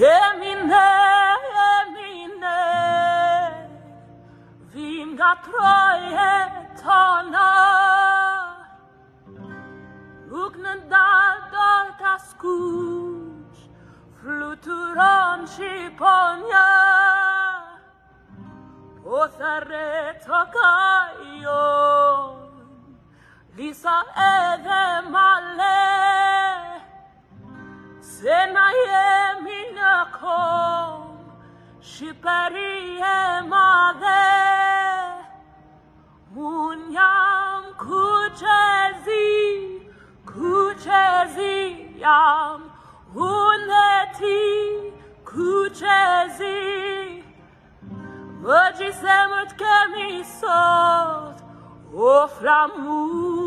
Emine, Emine, vinga tona, lugnen dal dolta scuc, fluturon ciponia, pothareto caion, lisa edema, Shikariye mage Unyam kuchezi Kuchezi yam Uneti kuchezi Vajisemut kemisot Oflamut